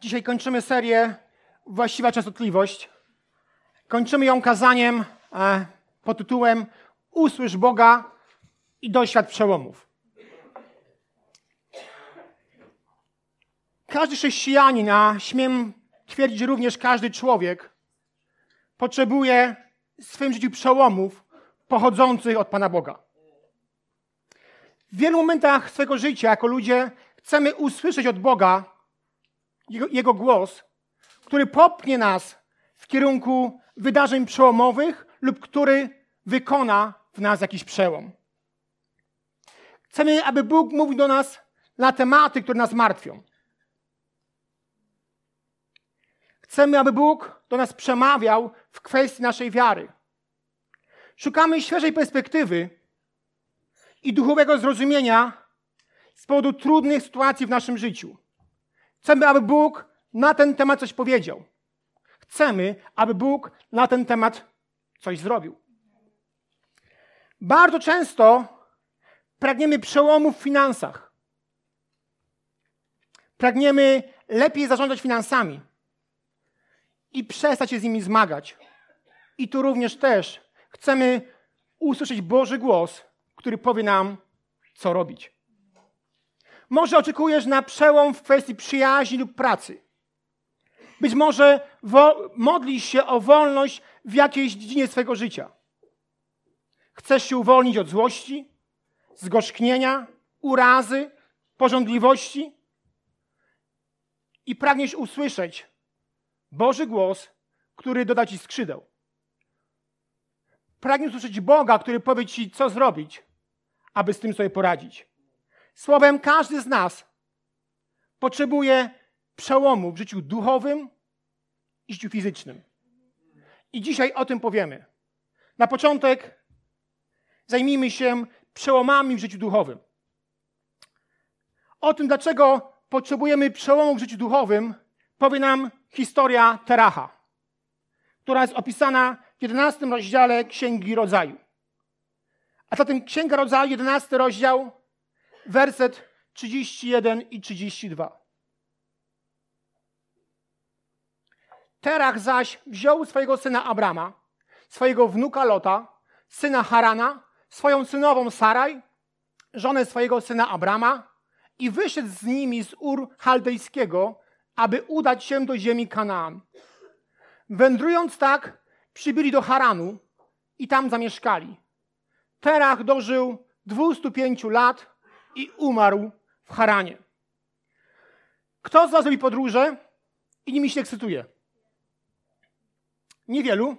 Dzisiaj kończymy serię Właściwa Częstotliwość. Kończymy ją kazaniem e, pod tytułem Usłysz Boga i doświad przełomów. Każdy chrześcijanin, a śmiem twierdzić również każdy człowiek, potrzebuje w swoim życiu przełomów pochodzących od Pana Boga. W wielu momentach swojego życia, jako ludzie, chcemy usłyszeć od Boga jego, jego głos, który popchnie nas w kierunku wydarzeń przełomowych lub który wykona w nas jakiś przełom. Chcemy, aby Bóg mówił do nas na tematy, które nas martwią. Chcemy, aby Bóg do nas przemawiał w kwestii naszej wiary. Szukamy świeżej perspektywy i duchowego zrozumienia z powodu trudnych sytuacji w naszym życiu. Chcemy, aby Bóg na ten temat coś powiedział. Chcemy, aby Bóg na ten temat coś zrobił. Bardzo często pragniemy przełomu w finansach. Pragniemy lepiej zarządzać finansami i przestać się z nimi zmagać. I tu również też chcemy usłyszeć Boży głos, który powie nam, co robić. Może oczekujesz na przełom w kwestii przyjaźni lub pracy. Być może modlisz się o wolność w jakiejś dziedzinie swojego życia. Chcesz się uwolnić od złości, zgorzknienia, urazy, porządliwości i pragniesz usłyszeć Boży głos, który doda ci skrzydeł. Pragniesz usłyszeć Boga, który powie ci, co zrobić, aby z tym sobie poradzić. Słowem, każdy z nas potrzebuje przełomu w życiu duchowym i życiu fizycznym. I dzisiaj o tym powiemy. Na początek zajmijmy się przełomami w życiu duchowym. O tym, dlaczego potrzebujemy przełomu w życiu duchowym, powie nam historia Teracha, która jest opisana w 11 rozdziale Księgi Rodzaju. A zatem Księga Rodzaju, 11 rozdział, werset 31 i 32. Terach zaś wziął swojego syna Abrama, swojego wnuka Lota, syna Harana, swoją synową Saraj, żonę swojego syna Abrama i wyszedł z nimi z Ur Chaldejskiego, aby udać się do ziemi Kanaan. Wędrując tak, przybyli do Haranu i tam zamieszkali. Terach dożył 205 lat i umarł w Haranie. Kto z Was robi podróże i nimi się ekscytuje? Niewielu,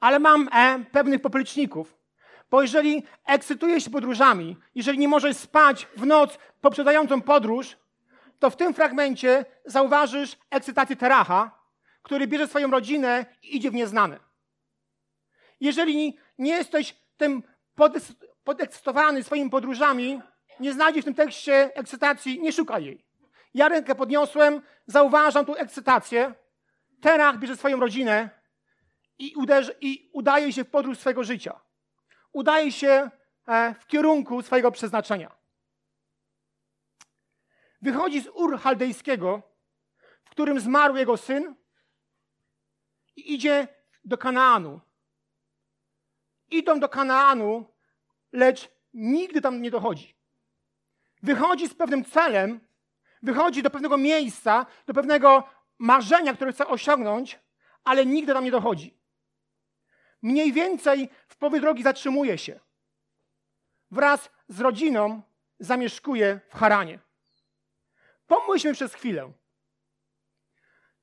ale mam e, pewnych popleczników. Bo jeżeli ekscytujesz się podróżami, jeżeli nie możesz spać w noc poprzedzającą podróż, to w tym fragmencie zauważysz ekscytację Teracha, który bierze swoją rodzinę i idzie w nieznane. Jeżeli nie jesteś tym podekscytowany swoimi podróżami, nie znajdziesz w tym tekście ekscytacji, nie szukaj jej. Ja rękę podniosłem, zauważam tu ekscytację. Terach bierze swoją rodzinę i, uderzy, i udaje się w podróż swojego życia. Udaje się e, w kierunku swojego przeznaczenia. Wychodzi z Ur Chaldejskiego, w którym zmarł jego syn i idzie do Kanaanu. Idą do Kanaanu, lecz nigdy tam nie dochodzi. Wychodzi z pewnym celem, wychodzi do pewnego miejsca, do pewnego marzenia, które chce osiągnąć, ale nigdy tam nie dochodzi. Mniej więcej w połowie drogi zatrzymuje się. Wraz z rodziną zamieszkuje w Haranie. Pomyślmy przez chwilę.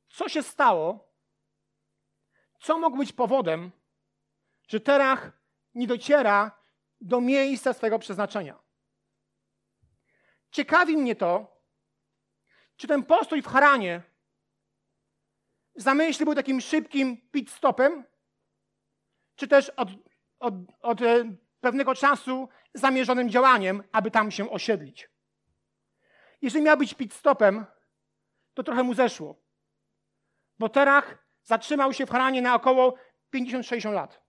Co się stało? Co mogło być powodem, że Terach nie dociera do miejsca swojego przeznaczenia? Ciekawi mnie to, czy ten postój w Haranie w zamyśle był takim szybkim pit stopem, czy też od, od, od e, pewnego czasu zamierzonym działaniem, aby tam się osiedlić. Jeżeli miał być pit stopem, to trochę mu zeszło. Bo Terach zatrzymał się w Haranie na około 50-60 lat.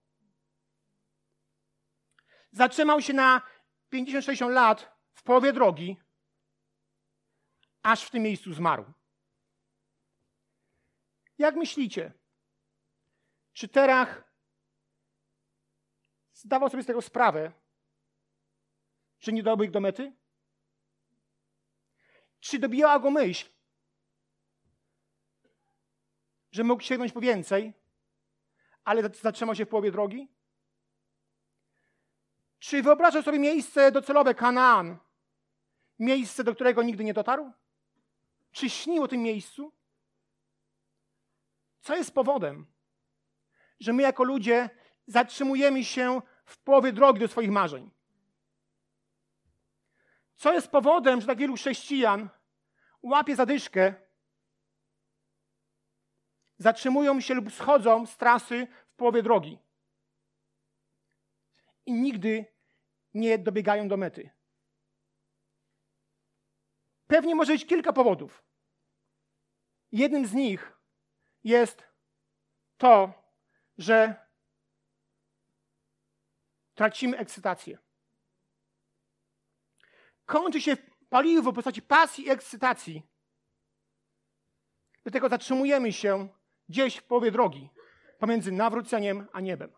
Zatrzymał się na 50-60 lat w połowie drogi, aż w tym miejscu zmarł. Jak myślicie? Czy Terach zdawał sobie z tego sprawę, że nie dobył ich do mety? Czy dobijała go myśl, że mógł sięgnąć po więcej, ale zatrzymał się w połowie drogi? Czy wyobrażał sobie miejsce docelowe Kanaan, miejsce, do którego nigdy nie dotarł? Czy śnił o tym miejscu? Co jest powodem, że my jako ludzie zatrzymujemy się w połowie drogi do swoich marzeń? Co jest powodem, że tak wielu chrześcijan łapie zadyszkę, zatrzymują się lub schodzą z trasy w połowie drogi i nigdy nie dobiegają do mety? Pewnie może być kilka powodów. Jednym z nich jest to, że tracimy ekscytację. Kończy się paliwo w postaci pasji i ekscytacji. Dlatego zatrzymujemy się gdzieś w połowie drogi pomiędzy nawróceniem a niebem.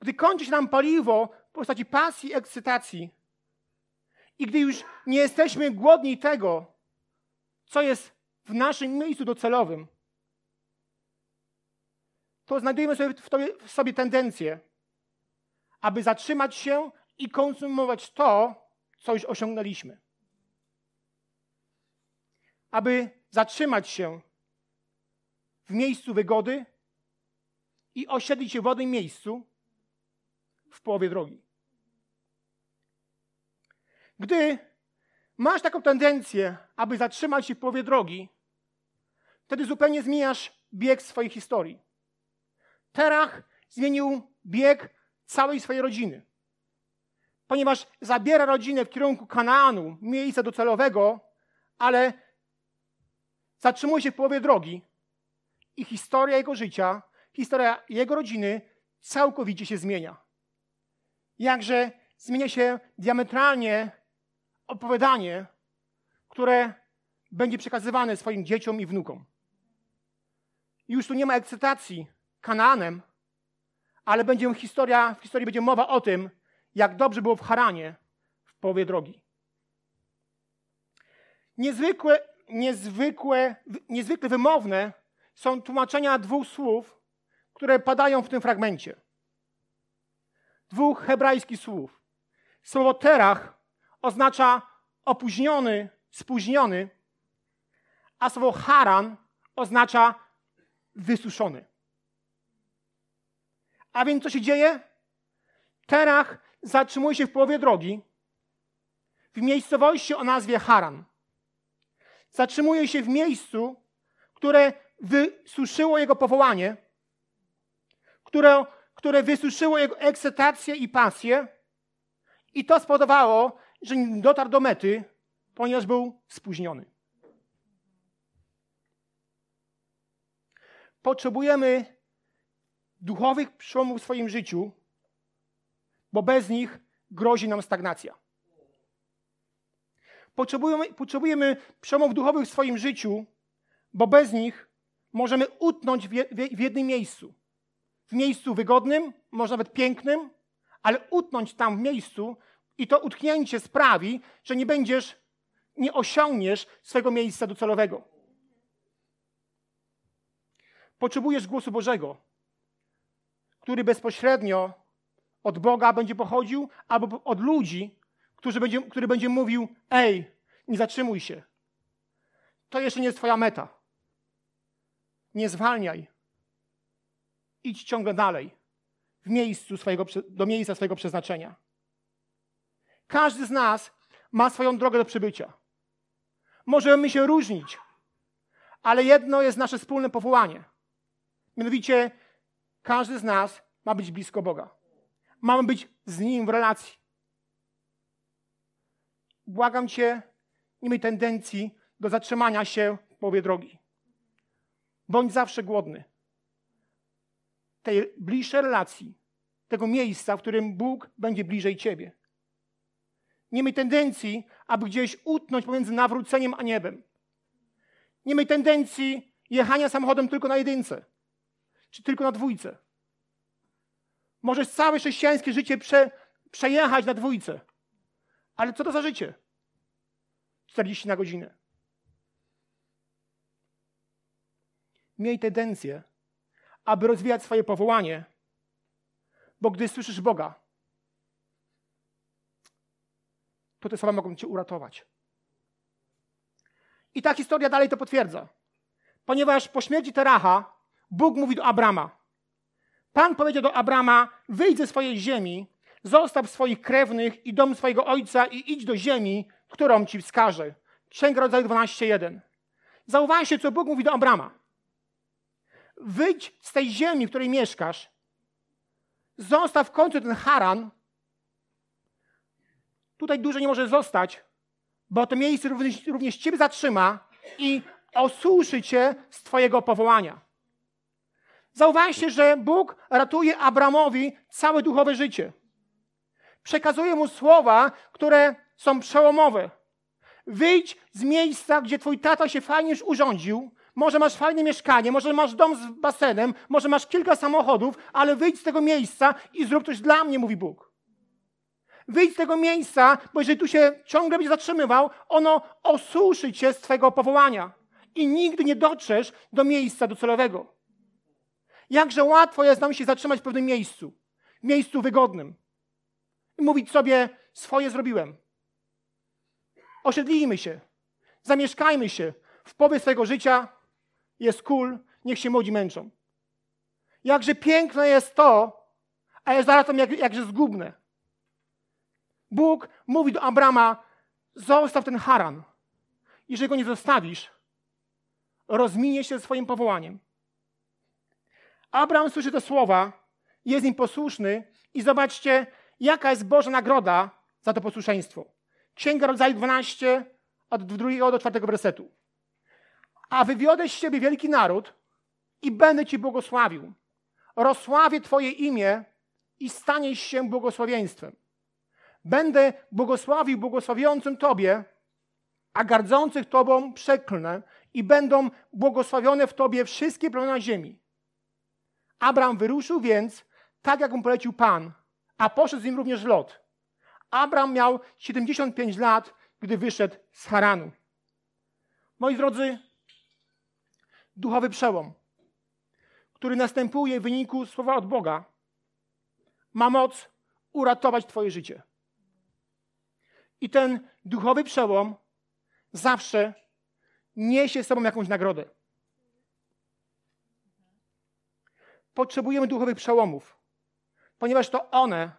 Gdy kończy się nam paliwo w postaci pasji i ekscytacji i gdy już nie jesteśmy głodni tego, co jest w naszym miejscu docelowym, to znajdujemy sobie w, tobie, w sobie tendencję, aby zatrzymać się i konsumować to, co już osiągnęliśmy. Aby zatrzymać się w miejscu wygody i osiedlić się w wodnym miejscu w połowie drogi. Gdy masz taką tendencję, aby zatrzymać się w połowie drogi, wtedy zupełnie zmieniasz bieg swojej historii. Terach zmienił bieg całej swojej rodziny. Ponieważ zabiera rodzinę w kierunku Kanaanu, miejsca docelowego, ale zatrzymuje się w połowie drogi i historia jego życia, historia jego rodziny całkowicie się zmienia. Jakże zmienia się diametralnie opowiadanie, które będzie przekazywane swoim dzieciom i wnukom. Już tu nie ma ekscytacji Kanaanem, ale będzie historia, w historii będzie mowa o tym, jak dobrze było w Haranie w połowie drogi. Niezwykłe, niezwykłe, niezwykle wymowne są tłumaczenia dwóch słów, które padają w tym fragmencie. Dwóch hebrajskich słów. Słowo terach oznacza opóźniony, spóźniony, a słowo haran oznacza wysuszony. A więc co się dzieje? Terach zatrzymuje się w połowie drogi w miejscowości o nazwie Haran. Zatrzymuje się w miejscu, które wysuszyło jego powołanie, które, które wysuszyło jego ekscytację i pasję, i to spowodowało, że nie dotarł do mety, ponieważ był spóźniony. Potrzebujemy duchowych przełomów w swoim życiu, bo bez nich grozi nam stagnacja. Potrzebujemy, potrzebujemy przełomów duchowych w swoim życiu, bo bez nich możemy utnąć w, w jednym miejscu. W miejscu wygodnym, może nawet pięknym, ale utnąć tam w miejscu i to utknięcie sprawi, że nie będziesz, nie osiągniesz swego miejsca docelowego. Potrzebujesz głosu Bożego, który bezpośrednio od Boga będzie pochodził, albo od ludzi, którzy będzie, który będzie mówił: Ej, nie zatrzymuj się. To jeszcze nie jest Twoja meta. Nie zwalniaj. Idź ciągle dalej, w miejscu swojego, do miejsca swojego przeznaczenia. Każdy z nas ma swoją drogę do przybycia. Możemy się różnić, ale jedno jest nasze wspólne powołanie. Mianowicie każdy z nas ma być blisko Boga. Mamy być z Nim w relacji. Błagam Cię, nie miej tendencji do zatrzymania się w połowie drogi. Bądź zawsze głodny. Tej bliższej relacji, tego miejsca, w którym Bóg będzie bliżej Ciebie. Nie miej tendencji, aby gdzieś utnąć pomiędzy nawróceniem a niebem. Nie miej tendencji jechania samochodem tylko na jedynce, czy tylko na dwójce. Możesz całe chrześcijańskie życie prze, przejechać na dwójce. Ale co to za życie? 40 na godzinę. Miej tendencję, aby rozwijać swoje powołanie, bo gdy słyszysz Boga, to te słowa mogą cię uratować. I ta historia dalej to potwierdza. Ponieważ po śmierci Teracha Bóg mówi do Abrama. Pan powiedział do Abrama: wyjdź ze swojej ziemi, zostaw swoich krewnych i dom swojego ojca i idź do ziemi, którą ci wskażę. Księga Rodzaju 12:1. Zauważcie, co Bóg mówi do Abrama. Wyjdź z tej ziemi, w której mieszkasz. Zostaw w końcu ten haran. Tutaj dużo nie może zostać, bo to miejsce również, również ciebie zatrzyma i osuszy cię z twojego powołania. Zauważcie, że Bóg ratuje Abramowi całe duchowe życie. Przekazuje mu słowa, które są przełomowe. Wyjdź z miejsca, gdzie twój tata się fajnie już urządził. Może masz fajne mieszkanie, może masz dom z basenem, może masz kilka samochodów, ale wyjdź z tego miejsca i zrób coś dla mnie, mówi Bóg. Wyjdź z tego miejsca, bo jeżeli tu się ciągle będzie zatrzymywał, ono osuszy cię z twojego powołania i nigdy nie dotrzesz do miejsca docelowego. Jakże łatwo jest nam się zatrzymać w pewnym miejscu, miejscu wygodnym i mówić sobie, swoje zrobiłem. Osiedlijmy się, zamieszkajmy się. W połowie swojego życia jest kul, niech się młodzi męczą. Jakże piękne jest to, a jest zarazem jak, jakże zgubne. Bóg mówi do Abrama, zostaw ten haran. Jeżeli go nie zostawisz, rozminie się swoim powołaniem. Abraham słyszy te słowa, jest im posłuszny i zobaczcie, jaka jest Boża nagroda za to posłuszeństwo. Księga Rodzaju 12, od 2 do 4 wersetu. A wywiodę z siebie wielki naród i będę Ci błogosławił. Rozsławię Twoje imię i staniesz się błogosławieństwem. Będę błogosławił błogosławiącym Tobie, a gardzących Tobą przeklnę i będą błogosławione w Tobie wszystkie plemiona ziemi. Abraham wyruszył więc, tak jak mu polecił Pan, a poszedł z nim również Lot. Abraham miał 75 lat, gdy wyszedł z Haranu. Moi drodzy, duchowy przełom, który następuje w wyniku słowa od Boga, ma moc uratować Twoje życie. I ten duchowy przełom zawsze niesie z sobą jakąś nagrodę. Potrzebujemy duchowych przełomów, ponieważ to one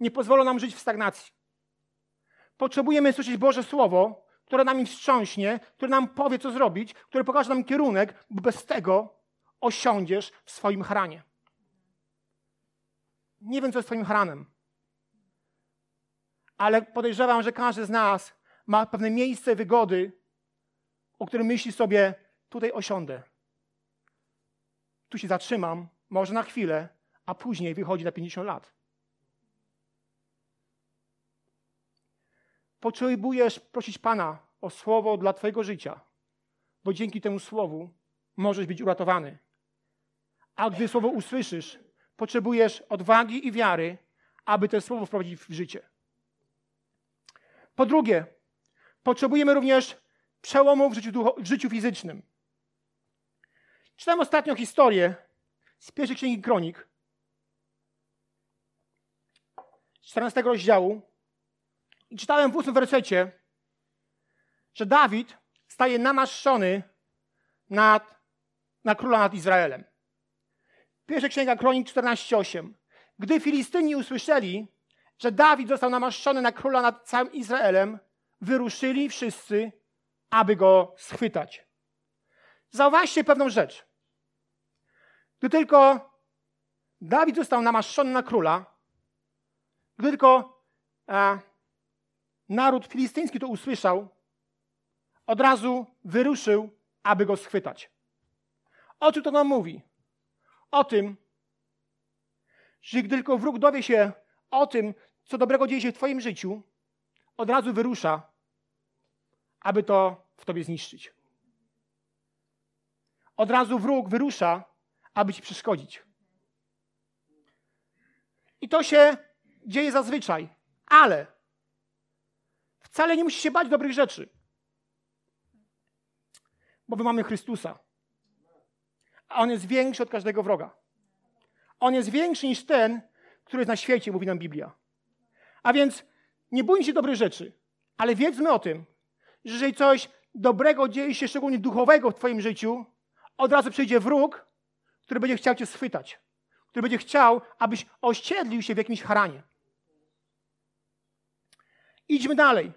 nie pozwolą nam żyć w stagnacji. Potrzebujemy słyszeć Boże Słowo, które nam wstrząśnie, które nam powie, co zrobić, które pokaże nam kierunek, bo bez tego osiądziesz w swoim hranie. Nie wiem, co jest Twoim hranem, ale podejrzewam, że każdy z nas ma pewne miejsce wygody, o którym myśli sobie, tutaj osiądę. Tu się zatrzymam, może na chwilę, a później wychodzi na 50 lat. Potrzebujesz prosić Pana o słowo dla Twojego życia, bo dzięki temu słowu możesz być uratowany. A gdy słowo usłyszysz, potrzebujesz odwagi i wiary, aby to słowo wprowadzić w życie. Po drugie, potrzebujemy również przełomu w życiu, w życiu fizycznym. Czytam ostatnio historię z pierwszej księgi kronik, 14 rozdziału. I czytałem w ósmym wersecie, że Dawid staje namaszczony nad, na króla nad Izraelem. Pierwsza księga kronik 14:8. Gdy Filistyni usłyszeli, że Dawid został namaszczony na króla nad całym Izraelem, wyruszyli wszyscy, aby go schwytać. Zauważcie pewną rzecz. Gdy tylko Dawid został namaszczony na króla, gdy tylko e, naród filistyński to usłyszał, od razu wyruszył, aby go schwytać. O czym to nam mówi? O tym, że gdy tylko wróg dowie się o tym, co dobrego dzieje się w Twoim życiu, od razu wyrusza, aby to w Tobie zniszczyć. od razu wróg wyrusza, aby ci przeszkodzić. I to się dzieje zazwyczaj, ale wcale nie musi się bać dobrych rzeczy. Bo my mamy Chrystusa. A On jest większy od każdego wroga. On jest większy niż ten, który jest na świecie, mówi nam Biblia. A więc nie bójmy się dobrych rzeczy, ale wiedzmy o tym, że jeżeli coś dobrego dzieje się, szczególnie duchowego w Twoim życiu, od razu przyjdzie wróg, który będzie chciał Cię schwytać, który będzie chciał, abyś osiedlił się w jakimś haranie. Idźmy dalej.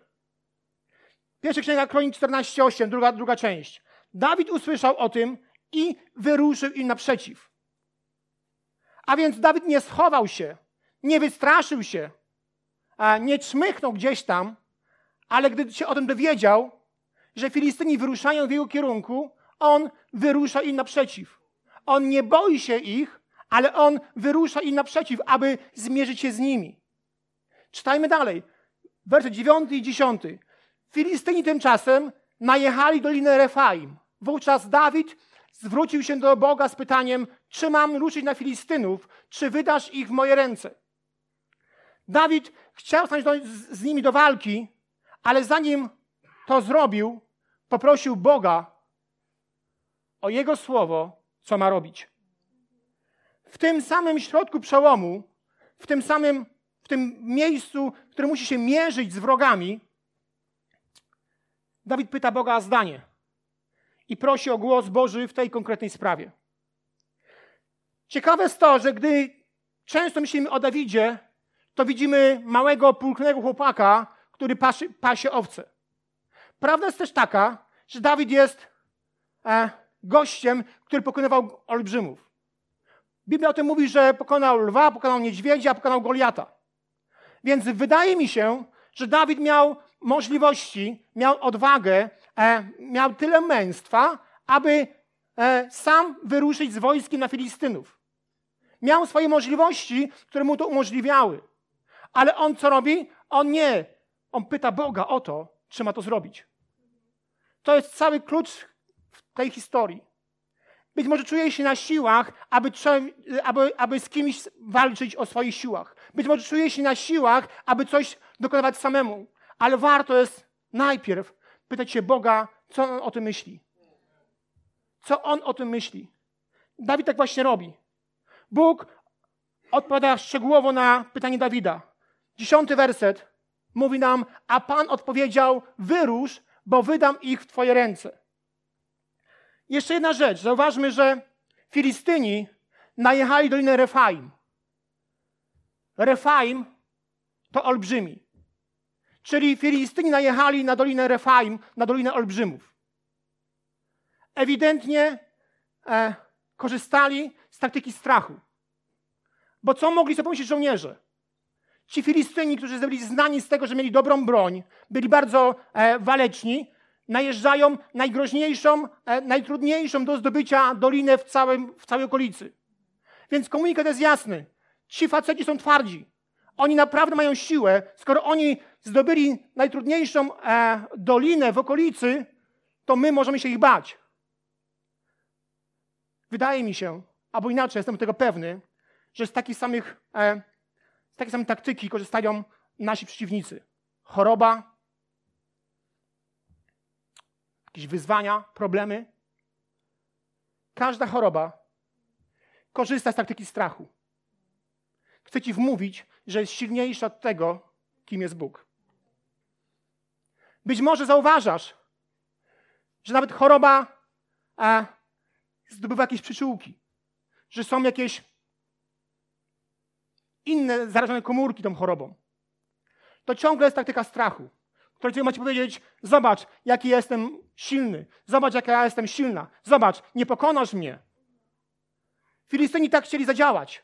Pierwsza księga Kronik 14:8, druga, druga część. Dawid usłyszał o tym i wyruszył im naprzeciw. A więc Dawid nie schował się, nie wystraszył się, nie czmychnął gdzieś tam, ale gdy się o tym dowiedział, że Filistyni wyruszają w jego kierunku, on wyrusza im naprzeciw. On nie boi się ich, ale on wyrusza im naprzeciw, aby zmierzyć się z nimi. Czytajmy dalej. Werset 9 i 10. Filistyni tymczasem najechali dolinę Refaim. Wówczas Dawid zwrócił się do Boga z pytaniem, czy mam ruszyć na Filistynów, czy wydasz ich w moje ręce. Dawid chciał stanąć z, z nimi do walki, ale zanim to zrobił, poprosił Boga o Jego słowo, co ma robić. W tym samym środku przełomu, w tym samym, w tym miejscu, które musi się mierzyć z wrogami, Dawid pyta Boga o zdanie i prosi o głos Boży w tej konkretnej sprawie. Ciekawe jest to, że gdy często myślimy o Dawidzie, to widzimy małego, pulchnego chłopaka, który pasie, pasie owce. Prawda jest też taka, że Dawid jest e, gościem, który pokonywał olbrzymów. Biblia o tym mówi, że pokonał lwa, pokonał niedźwiedzia, pokonał Goliata. Więc wydaje mi się, że Dawid miał możliwości, miał odwagę, e, miał tyle męstwa, aby e, sam wyruszyć z wojskiem na Filistynów. Miał swoje możliwości, które mu to umożliwiały. Ale on co robi? On nie. On pyta Boga o to, czy ma to zrobić. To jest cały klucz w tej historii. Być może czuje się na siłach, aby, aby, aby z kimś walczyć o swoich siłach. Być może czuje się na siłach, aby coś dokonywać samemu. Ale warto jest najpierw pytać się Boga, co on o tym myśli. Co on o tym myśli. Dawid tak właśnie robi. Bóg odpowiada szczegółowo na pytanie Dawida. Dziesiąty werset mówi nam, a Pan odpowiedział, wyrusz, bo wydam ich w Twoje ręce. Jeszcze jedna rzecz. Zauważmy, że Filistyni najechali dolinę Refaim. Refaim to olbrzymi. Czyli Filistyni najechali na dolinę Refaim, na dolinę olbrzymów. Ewidentnie e, korzystali z taktyki strachu. Bo co mogli sobie pomyśleć żołnierze? Ci Filistyni, którzy byli znani z tego, że mieli dobrą broń, byli bardzo e, waleczni, najeżdżają najgroźniejszą, e, najtrudniejszą do zdobycia dolinę w, całym, w całej okolicy. Więc komunikat jest jasny. Ci faceci są twardzi. Oni naprawdę mają siłę. Skoro oni zdobyli najtrudniejszą e, dolinę w okolicy, to my możemy się ich bać. Wydaje mi się, albo inaczej, jestem tego pewny, że z takich samych, e, z takiej samej taktyki korzystają nasi przeciwnicy. Choroba, jakieś wyzwania, problemy. Każda choroba korzysta z taktyki strachu. Chce ci wmówić, że jest silniejsza od tego, kim jest Bóg. Być może zauważasz, że nawet choroba e, zdobywa jakieś przyczółki, że są jakieś inne zarażone komórki tą chorobą. To ciągle jest taktyka strachu, która ma ci powiedzieć, zobacz, jaki jestem silny, zobacz, jaka ja jestem silna, zobacz, nie pokonasz mnie. Filistyni tak chcieli zadziałać,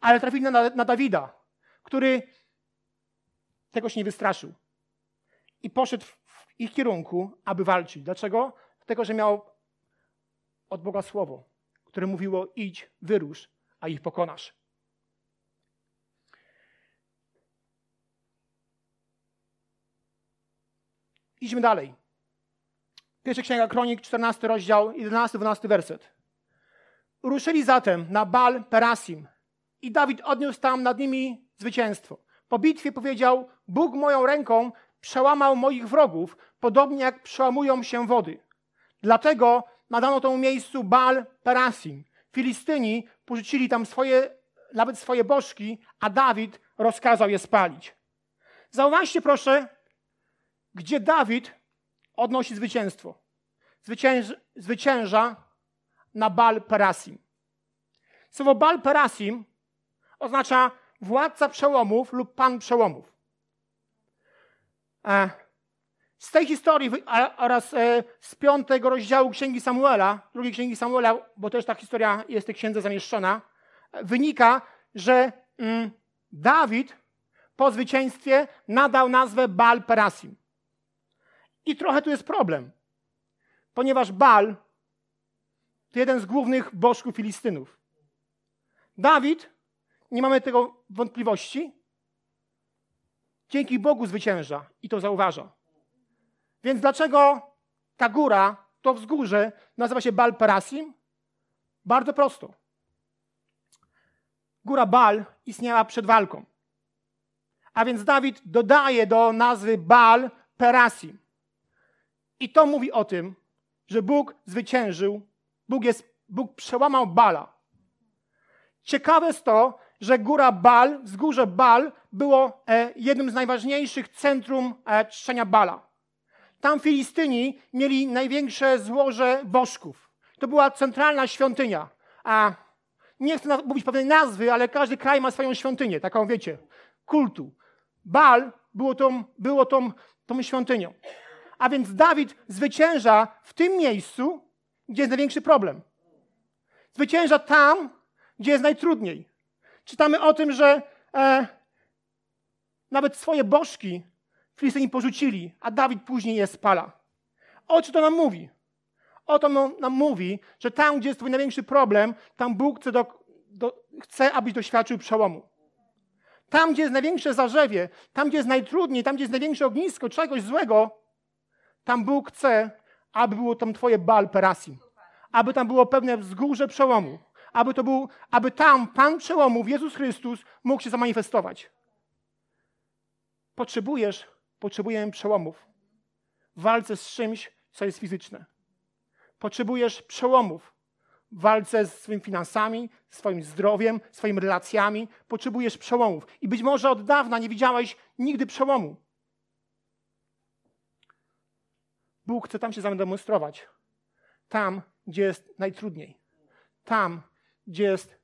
ale trafili na, na Dawida, który tego się nie wystraszył i poszedł w ich kierunku, aby walczyć. Dlaczego? Dlatego, że miał od Boga słowo, które mówiło: idź, wyrusz, a ich pokonasz. Idźmy dalej. Pierwsza Księga Kronik, 14 rozdział, 11-12 werset. Ruszyli zatem na Bal Perasim i Dawid odniósł tam nad nimi zwycięstwo. Po bitwie powiedział, Bóg moją ręką przełamał moich wrogów, podobnie jak przełamują się wody. Dlatego nadano temu miejscu Bal Perasim. Filistyni porzucili tam swoje, nawet swoje bożki, a Dawid rozkazał je spalić. Zauważcie proszę, gdzie Dawid odnosi zwycięstwo. Zwycięż, zwycięża na Bal Perasim. Słowo Bal Perasim oznacza władca przełomów lub pan przełomów. E, z tej historii oraz e, z piątego rozdziału Księgi Samuela, drugiej Księgi Samuela, bo też ta historia jest w tej księdze zamieszczona, wynika, że mm, Dawid po zwycięstwie nadał nazwę Bal Perasim. I trochę tu jest problem, ponieważ Bal to jeden z głównych bożków Filistynów. Dawid, nie mamy tego wątpliwości, dzięki Bogu zwycięża i to zauważa. Więc dlaczego ta góra, to wzgórze nazywa się Bal Perasim? Bardzo prosto. Góra Bal istniała przed walką. A więc Dawid dodaje do nazwy Bal Perasim. I to mówi o tym, że Bóg zwyciężył, Bóg, jest, Bóg przełamał Bala. Ciekawe jest to, że góra Bal, wzgórze Bal było e, jednym z najważniejszych centrum e, czczenia Bala. Tam Filistyni mieli największe złoże bożków. To była centralna świątynia. A nie chcę mówić pewnej nazwy, ale każdy kraj ma swoją świątynię, taką wiecie, kultu. Bal było tą, było tą, tą świątynią. A więc Dawid zwycięża w tym miejscu, gdzie jest największy problem. Zwycięża tam, gdzie jest najtrudniej. Czytamy o tym, że e, nawet swoje bożki Filistyni porzucili, a Dawid później je spala. O co to nam mówi? O to nam mówi, że tam, gdzie jest twój największy problem, tam Bóg chce, do, do, chce abyś doświadczył przełomu. Tam, gdzie jest największe zarzewie, tam, gdzie jest najtrudniej, tam, gdzie jest największe ognisko czegoś złego, tam Bóg chce, aby było tam twoje bal perasim. Aby tam było pewne wzgórze przełomu. Aby, to był, aby tam Pan przełomów, Jezus Chrystus, mógł się zamanifestować. Potrzebujesz, potrzebujemy przełomów w walce z czymś, co jest fizyczne. Potrzebujesz przełomów w walce z swoimi finansami, swoim zdrowiem, swoimi relacjami. Potrzebujesz przełomów. I być może od dawna nie widziałeś nigdy przełomu. Bóg chce tam się zademonstrować. Tam, gdzie jest najtrudniej. Tam, gdzie jest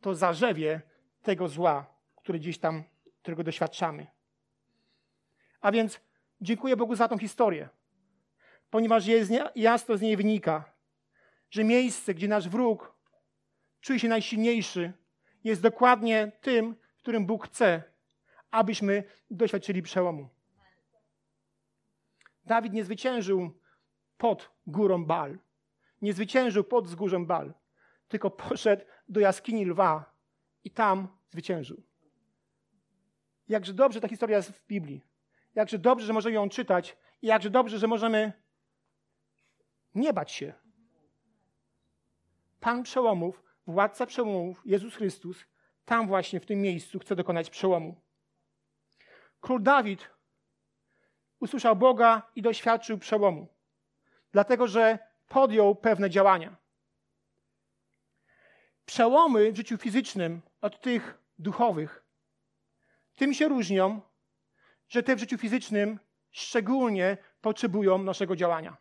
to zarzewie tego zła, które gdzieś tam, którego doświadczamy. A więc dziękuję Bogu za tą historię, ponieważ jest jasno z niej wynika, że miejsce, gdzie nasz wróg czuje się najsilniejszy, jest dokładnie tym, w którym Bóg chce, abyśmy doświadczyli przełomu. Dawid nie zwyciężył pod górą Bal. Nie zwyciężył pod wzgórzem Bal, tylko poszedł do jaskini lwa i tam zwyciężył. Jakże dobrze ta historia jest w Biblii. Jakże dobrze, że możemy ją czytać i jakże dobrze, że możemy nie bać się. Pan przełomów, władca przełomów, Jezus Chrystus, tam właśnie w tym miejscu chce dokonać przełomu. Król Dawid usłyszał Boga i doświadczył przełomu, dlatego że podjął pewne działania. Przełomy w życiu fizycznym od tych duchowych tym się różnią, że te w życiu fizycznym szczególnie potrzebują naszego działania.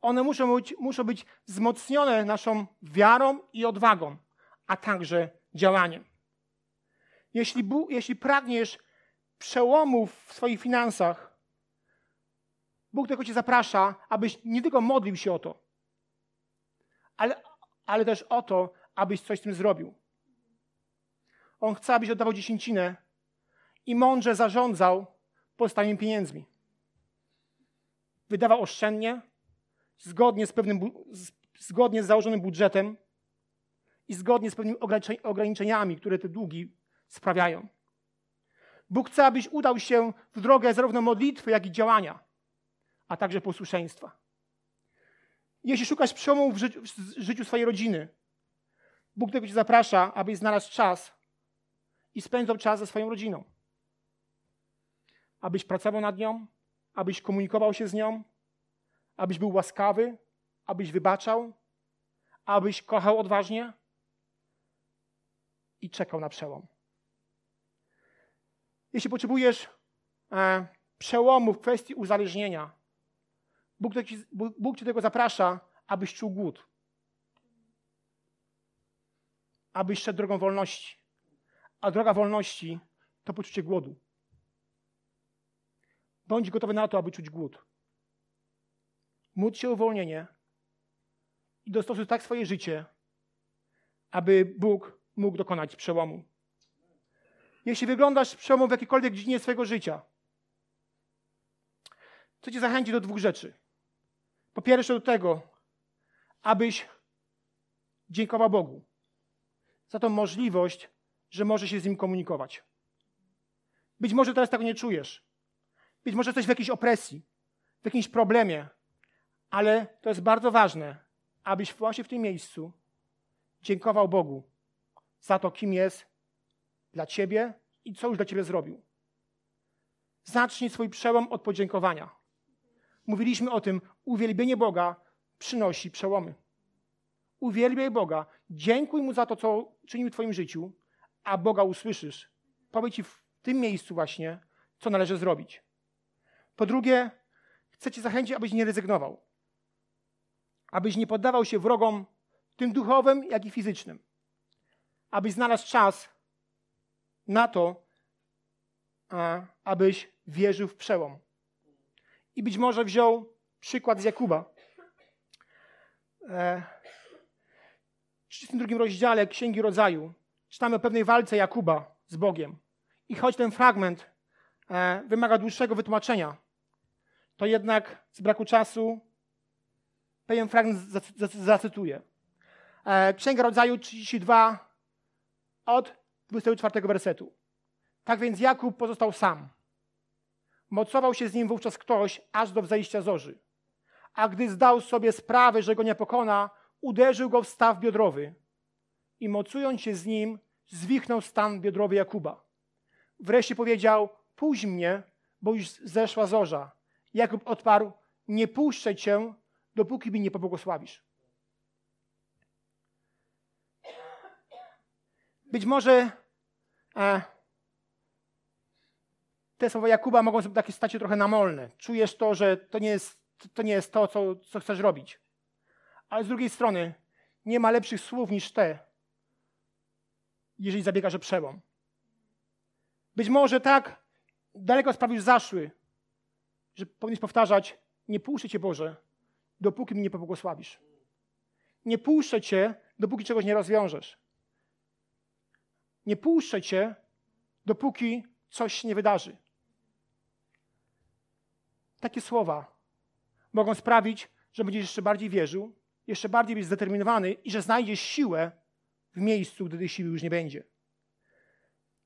One muszą być, muszą być wzmocnione naszą wiarą i odwagą, a także działaniem. Jeśli, jeśli pragniesz przełomów w swoich finansach, Bóg tylko Cię zaprasza, abyś nie tylko modlił się o to, ale, ale też o to, abyś coś z tym zrobił. On chce, abyś oddawał dziesięcinę i mądrze zarządzał pozostałymi pieniędzmi. Wydawał oszczędnie, zgodnie z, pewnym, zgodnie z założonym budżetem i zgodnie z pewnymi ograniczeniami, które te długi sprawiają. Bóg chce, abyś udał się w drogę zarówno modlitwy, jak i działania. a także posłuszeństwa. Jeśli szukasz przełomu w życiu, w życiu swojej rodziny, Bóg tego cię zaprasza, abyś znalazł czas i spędzał czas ze swoją rodziną. Abyś pracował nad nią, abyś komunikował się z nią, abyś był łaskawy, abyś wybaczał, abyś kochał odważnie i czekał na przełom. Jeśli potrzebujesz e, przełomu w kwestii uzależnienia, Bóg, ci, Bóg Cię do tego zaprasza, abyś czuł głód. Abyś szedł drogą wolności. A droga wolności to poczucie głodu. Bądź gotowy na to, aby czuć głód. Módl się o uwolnienie i dostosuj tak swoje życie, aby Bóg mógł dokonać przełomu. Jeśli wyglądasz przełomem w jakiejkolwiek dziedzinie swojego życia, chcę Cię zachęcić do dwóch rzeczy. Po pierwsze do tego, abyś dziękował Bogu za tą możliwość, że może się z Nim komunikować. Być może teraz tego nie czujesz. Być może jesteś w jakiejś opresji, w jakimś problemie, ale to jest bardzo ważne, abyś właśnie w tym miejscu dziękował Bogu za to, kim jest dla Ciebie i co już dla Ciebie zrobił. Zacznij swój przełom od podziękowania. Mówiliśmy o tym, uwielbienie Boga przynosi przełomy. Uwielbiaj Boga, dziękuj Mu za to, co czynił w Twoim życiu, a Boga usłyszysz. Powie Ci w tym miejscu właśnie, co należy zrobić. Po drugie, chcę Cię zachęcić, abyś nie rezygnował. Abyś nie poddawał się wrogom, tym duchowym, jak i fizycznym. Abyś znalazł czas na to, abyś wierzył w przełom. I być może wziął przykład z Jakuba. E, w 32 rozdziale Księgi Rodzaju czytamy o pewnej walce Jakuba z Bogiem. I choć ten fragment e, wymaga dłuższego wytłumaczenia, to jednak z braku czasu pewien fragment zacytuję. E, Księga Rodzaju 32 od 24 wersetu. Tak więc Jakub pozostał sam. Mocował się z nim wówczas ktoś aż do wzejścia zorzy. A gdy zdał sobie sprawę, że go nie pokona, uderzył go w staw biodrowy i mocując się z nim, zwichnął stan biodrowy Jakuba. Wreszcie powiedział: Puść mnie, bo już zeszła zorza. Jakub odparł: Nie puszczę cię, dopóki mi nie pobłogosławisz. Być może te słowa Jakuba mogą takie stać się trochę namolne. Czujesz to, że to nie jest to, nie jest to co, co chcesz robić. Ale z drugiej strony nie ma lepszych słów niż te, jeżeli zabiegasz o przełom. Być może tak daleko sprawy już zaszły, że powinieneś powtarzać, nie puszczę Cię Boże, dopóki mi nie pobłogosławisz. Nie puszczę Cię, dopóki czegoś nie rozwiążesz. Nie puszczę Cię, dopóki coś nie wydarzy. Takie słowa mogą sprawić, że będziesz jeszcze bardziej wierzył, jeszcze bardziej być zdeterminowany i że znajdziesz siłę w miejscu, gdy tej siły już nie będzie.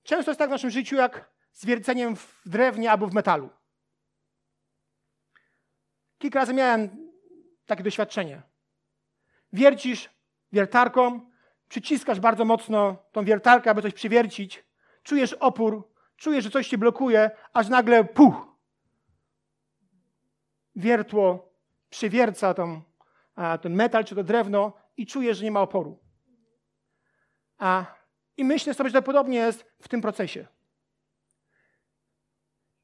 Często jest tak w naszym życiu, jak z wierceniem w drewnie albo w metalu. Kilka razy miałem takie doświadczenie. Wiercisz wiertarką, przyciskasz bardzo mocno tą wiertarkę, aby coś przywiercić, czujesz opór, czujesz, że coś cię blokuje, aż nagle puch, wiertło przywierca tą, ten metal czy to drewno i czujesz, że nie ma oporu. A, I myślę sobie, że podobnie jest w tym procesie.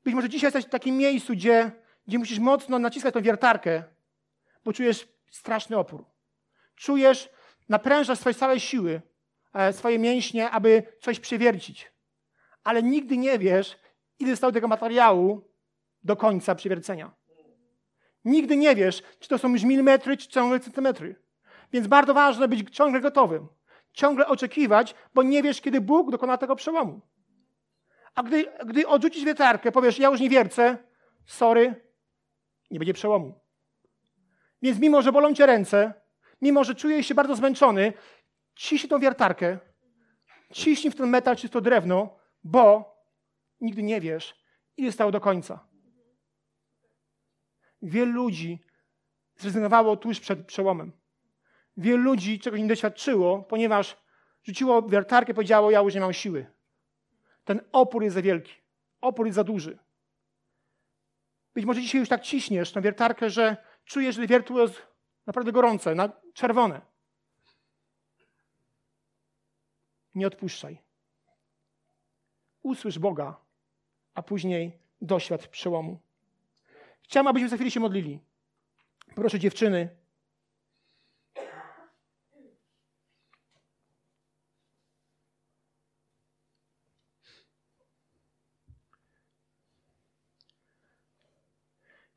Być może dzisiaj jesteś w takim miejscu, gdzie, gdzie musisz mocno naciskać tą wiertarkę, bo czujesz straszny opór. Czujesz, naprężasz swoje całe siły, e, swoje mięśnie, aby coś przewiercić. Ale nigdy nie wiesz, ile zostało tego materiału do końca przewiercenia. Nigdy nie wiesz, czy to są już milimetry, czy ciągle centymetry. Więc bardzo ważne być ciągle gotowym. Ciągle oczekiwać, bo nie wiesz, kiedy Bóg dokona tego przełomu. A gdy, gdy odrzucisz wietarkę, powiesz, ja już nie wiercę, sorry, nie będzie przełomu. Więc mimo, że bolą cię ręce, mimo, że czujesz się bardzo zmęczony, ciśnij tą wiertarkę, ciśnij w ten metal czy w to drewno, bo nigdy nie wiesz, ile stało do końca. Wielu ludzi zrezygnowało tuż przed przełomem. Wielu ludzi czegoś nie doświadczyło, ponieważ rzuciło wiertarkę powiedziało, ja już nie mam siły. Ten opór jest za wielki. Opór jest za duży. Być może dzisiaj już tak ciśniesz tę wiertarkę, że czujesz, że wiertło jest naprawdę gorące, na czerwone. Nie odpuszczaj. Usłysz Boga, a później doświadcz przełomu. Chciałam, abyśmy za chwilę się modlili. Proszę dziewczyny.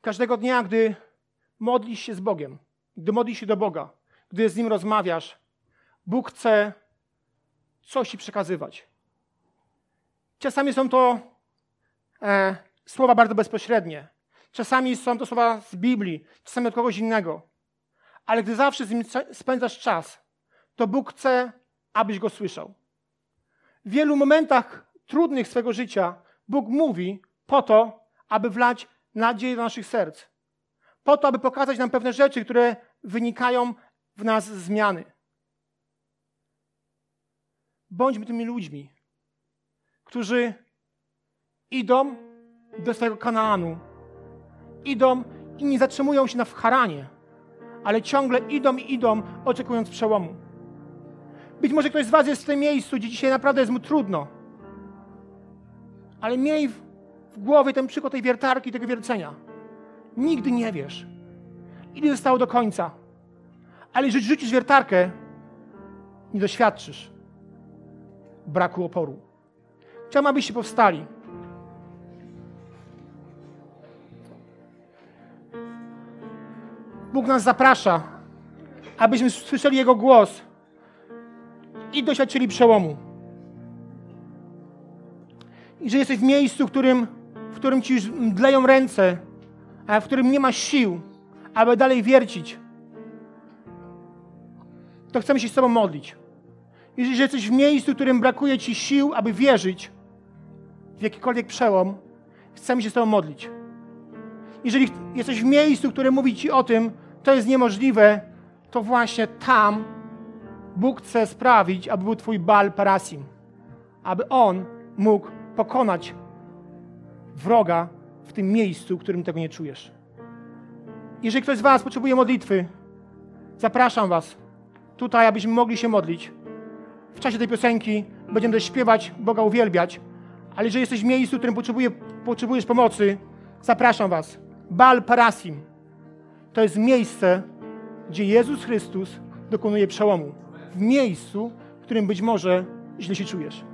Każdego dnia, gdy modlisz się z Bogiem, gdy modlisz się do Boga, gdy z Nim rozmawiasz, Bóg chce coś Ci przekazywać. Czasami są to e, słowa bardzo bezpośrednie. Czasami są to słowa z Biblii, czasami od kogoś innego. Ale gdy zawsze z nim spędzasz czas, to Bóg chce, abyś go słyszał. W wielu momentach trudnych swego życia Bóg mówi po to, aby wlać nadzieję do naszych serc. Po to, aby pokazać nam pewne rzeczy, które wynikają w nas zmiany. Bądźmy tymi ludźmi, którzy idą do swojego Kanaanu, idą i nie zatrzymują się na Haranie, ale ciągle idą i idą, oczekując przełomu. Być może ktoś z Was jest w tym miejscu, gdzie dzisiaj naprawdę jest mu trudno, ale miej w, w głowie ten przykład tej wiertarki, tego wiercenia. Nigdy nie wiesz, ile zostało do końca, ale jeżeli rzucisz wiertarkę, nie doświadczysz braku oporu. Chciałbym, abyście powstali. Bóg nas zaprasza, abyśmy słyszeli Jego głos i doświadczyli przełomu. I że jesteś w miejscu, w którym, w którym ci już mdleją ręce, a w którym nie masz sił, aby dalej wiercić, to chcemy się z Tobą modlić. Jeżeli jesteś w miejscu, w którym brakuje Ci sił, aby wierzyć w jakikolwiek przełom, chcemy się z Tobą modlić. Jeżeli jesteś w miejscu, które mówi Ci o tym, to jest niemożliwe, to właśnie tam Bóg chce sprawić, aby był Twój Bal Parasim. Aby On mógł pokonać wroga w tym miejscu, w którym tego nie czujesz. Jeżeli ktoś z Was potrzebuje modlitwy, zapraszam Was tutaj, abyśmy mogli się modlić. W czasie tej piosenki będziemy też śpiewać, Boga uwielbiać, ale jeżeli jesteś w miejscu, w którym potrzebuje, potrzebujesz pomocy, zapraszam Was. Bal Parasim to jest miejsce, gdzie Jezus Chrystus dokonuje przełomu. W miejscu, w którym być może źle się czujesz.